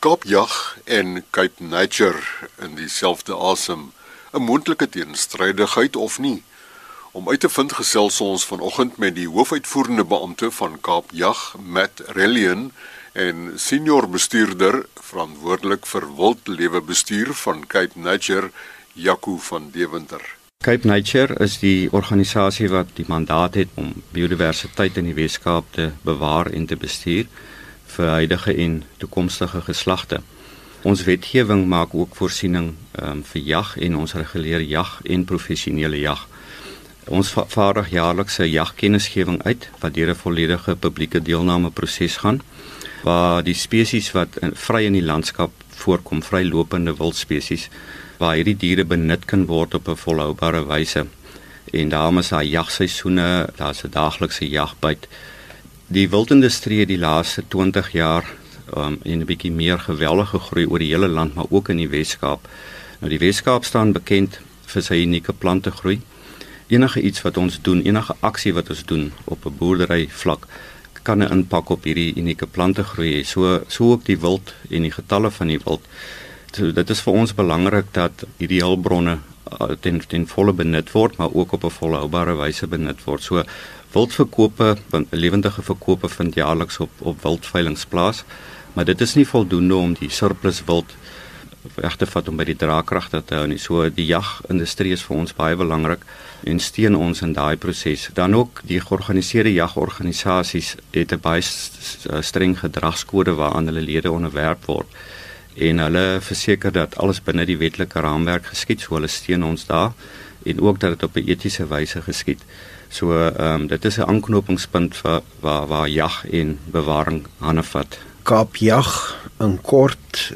Kaapjag en Cape Nature in dieselfde asem 'n moontlike teenstrydigheid of nie? Om uit te vind gesels ons vanoggend met die hoofuitvoerende beampte van Kaapjag, Matt Relian en senior bestuurder verantwoordelik vir wildlewe bestuur van Cape Nature, Jaco van Deventer. Cape Nature is die organisasie wat die mandaat het om biodiversiteit in die Weskaap te bewaar en te bestuur vir huidige en toekomstige geslagte. Ons wetgewing maak ook voorsiening um, vir jag en ons reguleer jag en professionele jag. Ons vaardig jaarliks 'n jagkennisgewing uit wat deur 'n volledige publieke deelname proses gaan waar die spesies wat in, vry in die landskap voorkom, vrylopende wildspesies waar hierdie diere benut kan word op 'n volhoubare wyse. En daarom is daar jagseisoene, daar's 'n daaglikse jagbyt. Die wildindustrie die laaste 20 jaar um, en 'n bietjie meer geweldige groei oor die hele land, maar ook in die Wes-Kaap. Nou die Wes-Kaap staan bekend vir sy unieke plante groei. Enige iets wat ons doen, enige aksie wat ons doen op 'n boerdery vlak kan 'n impak op hierdie unieke plante groei. So so ook die wild en die getalle van die wild so dit is vir ons belangrik dat hierdie hulpbronne ten ten volle benut word maar ook op 'n volhoubare wyse benut word. So wildverkope, lewendige verkope vind jaarliks op op wildveilinge plaas, maar dit is nie voldoende om die surplus wild reg te vat om by die draagkragte te hou nie. So die jagindustrie is vir ons baie belangrik en steun ons in daai proses. Dan ook die georganiseerde jagorganisasies het 'n baie streng gedragskode waaraan hulle lede onderwerp word en hulle verseker dat alles binne die wetlike raamwerk geskied so hulle steun ons daar en ook dat dit op 'n etiese wyse geskied. So ehm um, dit is 'n aanknopingspunt vir waar waar jag en bewaring hande vat. Kaapjag in kort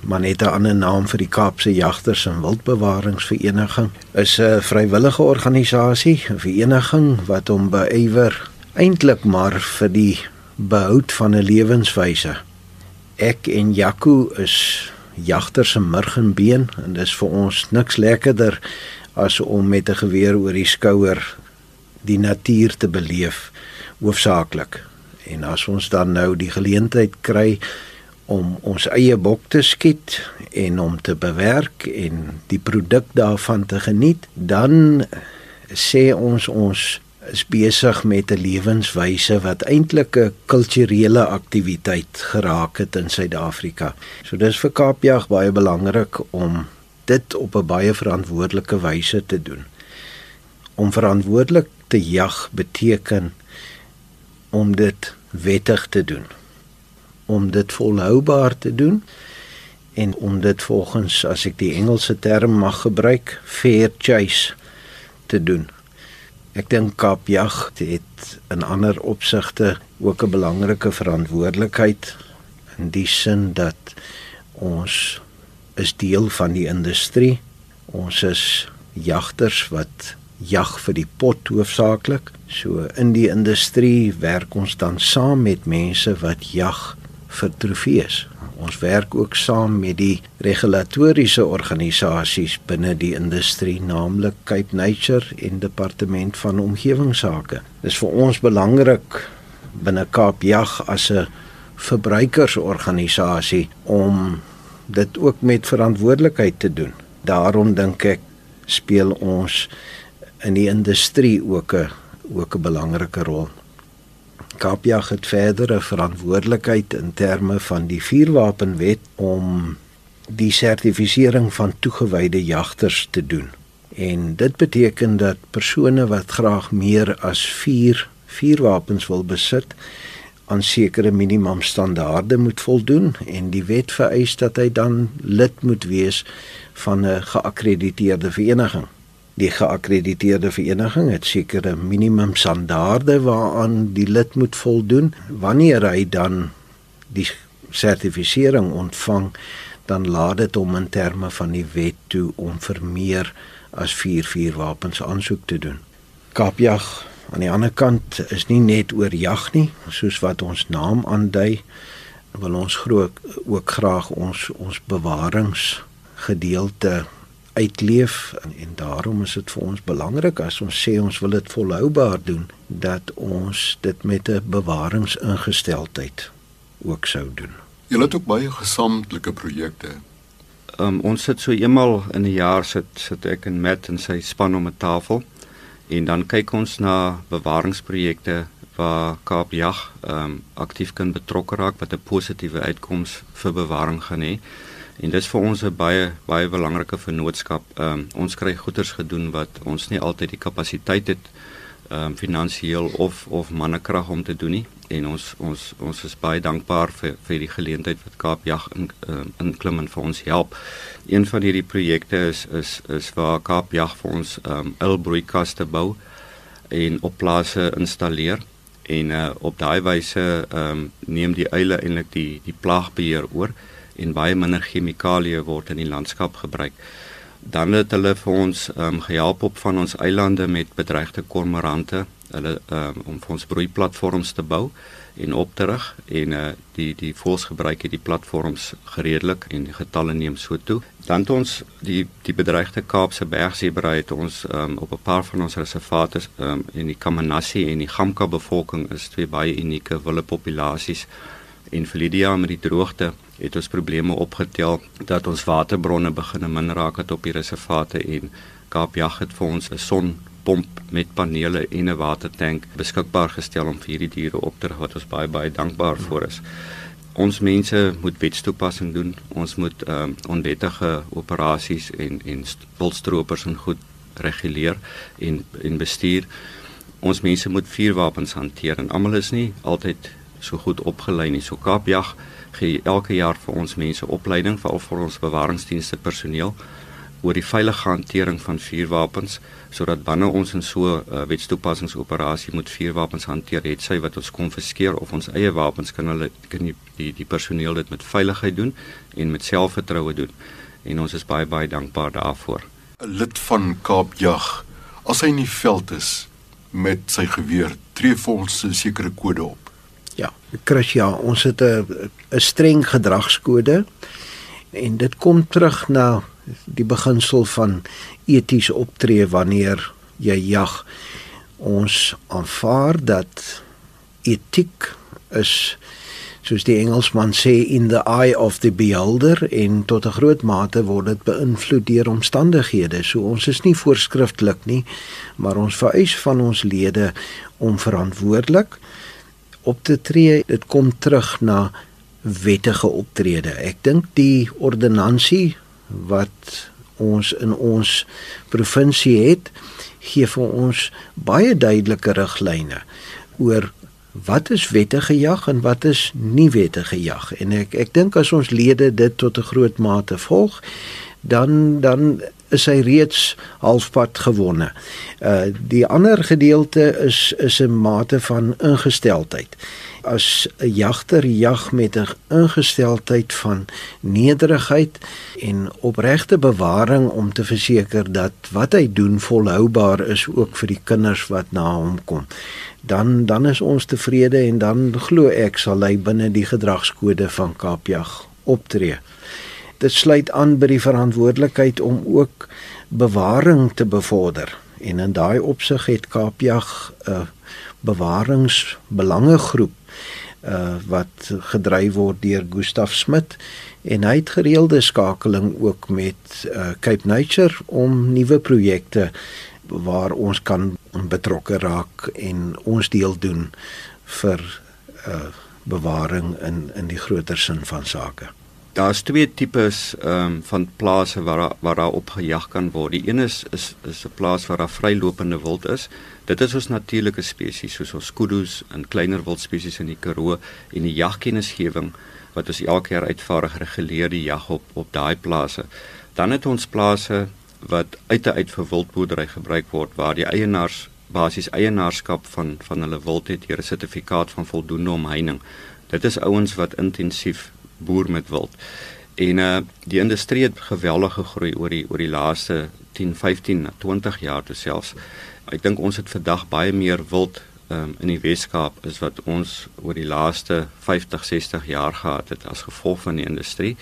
maar net 'n ander naam vir die Kaapse Jagters en Wildbewaringsvereniging is 'n vrywillige organisasie, 'n vereniging wat hom beywer eintlik maar vir die behoud van 'n lewenswyse ek en Jaco is jagters se murgenbeen en dis vir ons niks lekkerder as om met 'n geweer oor die skouer die natuur te beleef hoofsaaklik. En as ons dan nou die geleentheid kry om ons eie bok te skiet en om te bewerk en die produk daarvan te geniet, dan sê ons ons is besig met 'n lewenswyse wat eintlik 'n kulturele aktiwiteit geraak het in Suid-Afrika. So dis vir Kaapjag baie belangrik om dit op 'n baie verantwoordelike wyse te doen. Om verantwoordelik te jag beteken om dit wettig te doen. Om dit volhoubaar te doen en om dit volgens as ek die Engelse term mag gebruik, fair chase te doen. Ek dink Kaapjag het in ander opsigte ook 'n belangrike verantwoordelikheid in die sin dat ons is deel van die industrie. Ons is jagters wat jag vir die pot hoofsaaklik. So in die industrie werk ons dan saam met mense wat jag vir trofees. Ons werk ook saam met die regulatoriese organisasies binne die industrie, naamlik Cape Nature en Departement van Omgewingsake. Dit is vir ons belangrik binne Kaapjag as 'n verbruikersorganisasie om dit ook met verantwoordelikheid te doen. Daarom dink ek speel ons in die industrie ook 'n ook 'n belangrike rol. Kaapjag het verdere verantwoordelikheid in terme van die vuurwapenwet om die sertifisering van toegewyde jagters te doen. En dit beteken dat persone wat graag meer as 4 vuurwapens wil besit aan sekere minimum standaarde moet voldoen en die wet vereis dat hy dan lid moet wees van 'n geakkrediteerde vereniging die geakkrediteerde vereniging het sekere minimum standaarde waaraan die lid moet voldoen wanneer hy dan die sertifisering ontvang dan laat dit hom in terme van die wet toe om vir meer as 4 vuurwapens aansoek te doen. Kaapjag aan die ander kant is nie net oor jag nie, soos wat ons naam aandui, wil ons groot ook graag ons ons bewaringsgedeelte uitleef en, en daarom is dit vir ons belangrik as ons sê ons wil dit volhoubaar doen dat ons dit met 'n bewaringsingesteldheid ook sou doen. Julle het ook baie gesamentlike projekte. Um, ons sit so eenmal in 'n jaar sit sit ek en Matt en sy span om 'n tafel en dan kyk ons na bewaringsprojekte waar Kaapjag um, aktief kan betrokke raak wat 'n positiewe uitkoms vir bewaring gaan hê. En dis vir ons 'n baie baie belangrike vennootskap. Um, ons kry goeders gedoen wat ons nie altyd die kapasiteit het um, finansiëel of of mannekrag om te doen nie en ons ons ons is baie dankbaar vir vir die geleentheid wat Kaapjag in uh, in klim en vir ons help. Een van hierdie projekte is is is waar Kaapjag vir ons um uilbroeikaste bou en op plase installeer en uh, op daai wyse um neem die uile eintlik die die plaagbeheer oor en baie minder chemikalieë word in die landskap gebruik. Dan het hulle vir ons ehm um, gehelp op van ons eilande met bedreigde kormorante. Hulle ehm um, om vir ons broeiplatforms te bou en op te rig en uh, die die voels gebruik hierdie platforms gereedelik en die getalle neem so toe. Dan het ons die die bedreigde Kaapse bergsebra het ons ehm um, op 'n paar van ons reservate ehm um, in die Kamanassi en die Gamka bevolking is twee baie unieke wille populasies en jaar met die droogte het ons probleme opgetel dat ons waterbronne begin min raak het op die reservate en Kaapjag het vir ons 'n sonpomp met panele en 'n watertank beskikbaar gestel om vir hierdie diere op te rig wat ons baie baie dankbaar vir is. Ons mense moet wetstoepassing doen. Ons moet ehm um, onwettige operasies en en wilstropers en goed reguleer en en bestuur. Ons mense moet vuurwapens hanteer en almal is nie altyd so goed opgelei nie. So Kaapjag gee elke jaar vir ons mense opleiding veral vir ons bewaringsdienste personeel oor die veilige hantering van vuurwapens sodat wanneer ons in so 'n uh, wetstoepassingsoperasie moet vuurwapens hanteer het sy wat ons konfiskeer of ons eie wapens kan hulle kan die die, die personeel dit met veiligheid doen en met selfvertroue doen. En ons is baie baie dankbaar daarvoor. 'n lid van Kaapjag as hy in die veld is met sy geweer tree volgens 'n sekere kode op Chris, ja, ons het 'n 'n streng gedragskode en dit kom terug na die beginsel van eties optree wanneer jy jag. Ons aanvaar dat etiek is soos die Engelsman sê in the eye of the beholder en tot 'n groot mate word dit beïnvloed deur omstandighede. So ons is nie voorskrifklik nie, maar ons vereis van ons lede om verantwoordelik op te tree. Dit kom terug na wettige optrede. Ek dink die ordonnansie wat ons in ons provinsie het, gee vir ons baie duidelike riglyne oor wat is wettige jag en wat is nie wettige jag. En ek ek dink as ons lede dit tot 'n groot mate volg, dan dan is hy reeds halfpad gewonne. Uh die ander gedeelte is is 'n mate van ingesteldheid. As 'n jagter jag met 'n ingesteldheid van nederigheid en opregte bewaring om te verseker dat wat hy doen volhoubaar is ook vir die kinders wat na hom kom. Dan dan is ons tevrede en dan glo ek sal hy binne die gedragskode van Kaapjag optree dit sluit aan by die verantwoordelikheid om ook bewaring te bevorder. En in daai opsig het Kaapjag 'n uh, bewaringsbelangegroep uh, wat gedryf word deur Gustaf Smit en hy het gereelde skakeling ook met uh, Cape Nature om nuwe projekte waar ons kan betrokke raak en ons deel doen vir uh, bewaring in in die groter sin van sake daar's twee tipes ehm um, van plase waar waar daar op gejag kan word. Die een is is is 'n plaas waar daar vrylopende wild is. Dit is ons natuurlike spesies soos ons kudu's en kleiner wildspesies in die Karoo en die jagkennisgewing wat ons elke jaar uitvaardig reguleer die jag op op daai plase. Dan het ons plase wat uit en uit vir wildboerdery gebruik word waar die eienaars basies eienaarskap van van hulle wild het deur 'n sertifikaat van voldoende omheining. Dit is ouens wat intensief boer met wild. En uh die industrie het geweldig gegroei oor die oor die laaste 10, 15, 20 jaar toe selfs. Ek dink ons het vandag baie meer wild um, in die Weskaap is wat ons oor die laaste 50, 60 jaar gehad het as gevolg van die industrie.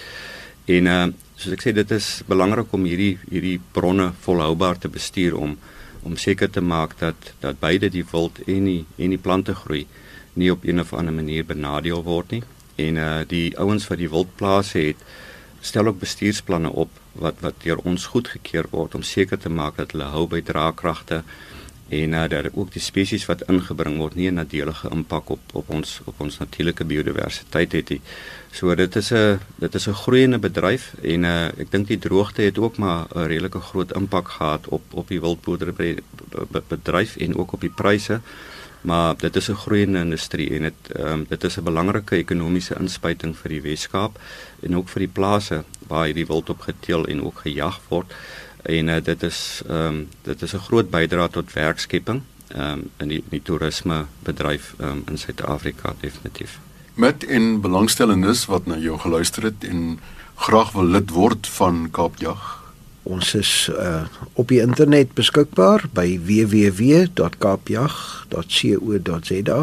En uh soos ek sê dit is belangrik om hierdie hierdie bronne volhoubaar te bestuur om om seker te maak dat dat beide die wild en die en die plante groei nie op een of ander manier benadeel word nie En uh die ouens wat die wildplase het, stel ook bestuursplanne op wat wat deur ons goedgekeur word om seker te maak dat hulle hou by draagkragte en uh, dat ook die spesies wat ingebring word nie 'n nadelige impak op op ons op ons natuurlike biodiversiteit het nie. So dit is 'n dit is 'n groeiende bedryf en uh, ek dink die droogte het ook maar 'n redelike groot impak gehad op op die wildboerderybedryf en ook op die pryse. Maar dit is 'n groeiende industrie en dit um, dit is 'n belangrike ekonomiese inspuiting vir die Wes-Kaap en ook vir die plase waar hierdie wild op geteel en ook gejag word en uh, dit is ehm um, dit is 'n groot bydrae tot werkskepping ehm um, in die, die toerisme bedryf ehm um, in Suid-Afrika definitief. Met en belangstellendes wat na jou geluister het en graag wil lid word van Kaapjag. Ons is uh, op die internet beskikbaar by www.kaapjag.co.za.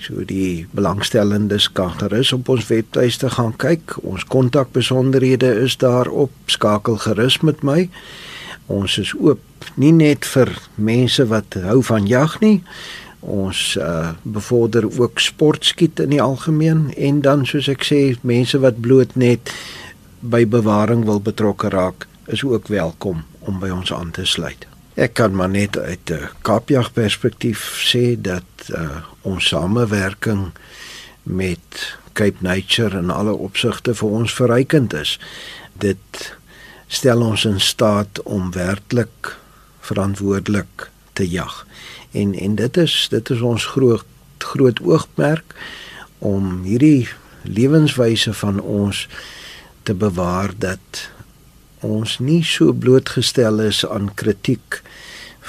So die belangstellendes kan gerus op ons webtuiste gaan kyk. Ons kontakbesonderhede is daarop. Skakel gerus met my. Ons is oop nie net vir mense wat hou van jag nie. Ons uh, bevorder ook sportskiet in die algemeen en dan soos ek sê mense wat bloot net by bewaring wil betrokke raak is ook welkom om by ons aan te sluit. Ek kan maar net uit 'n Kaapjag perspektief sê dat uh, ons samewerking met Cape Nature in alle opsigte vir ons verrykend is. Dit stel ons in staat om werklik verantwoordelik te jag. En en dit is dit is ons groot groot oogmerk om hierdie lewenswyse van ons te bewaar dat ons nie so blootgestel is aan kritiek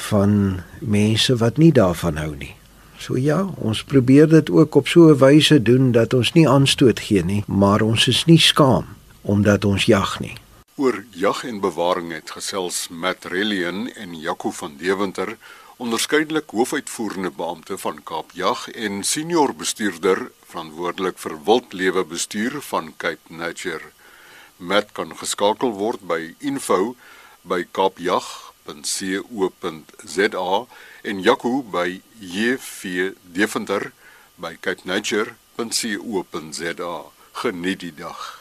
van mense wat nie daarvan hou nie. So ja, ons probeer dit ook op so 'n wyse doen dat ons nie aanstoot gee nie, maar ons is nie skaam omdat ons jag nie. Oor jag en bewaring het gesels Matt Rellian en Jaco van Deventer, onderskeidelik hoofuitvoerende beampte van Kaapjag en senior bestuurder verantwoordelik vir wildlewe bestuur van Cape Nature. Matt kan geskakel word by info@kaapjag.co.za en Jaco by jvdeventer by capenature.co.za. Geniet die dag.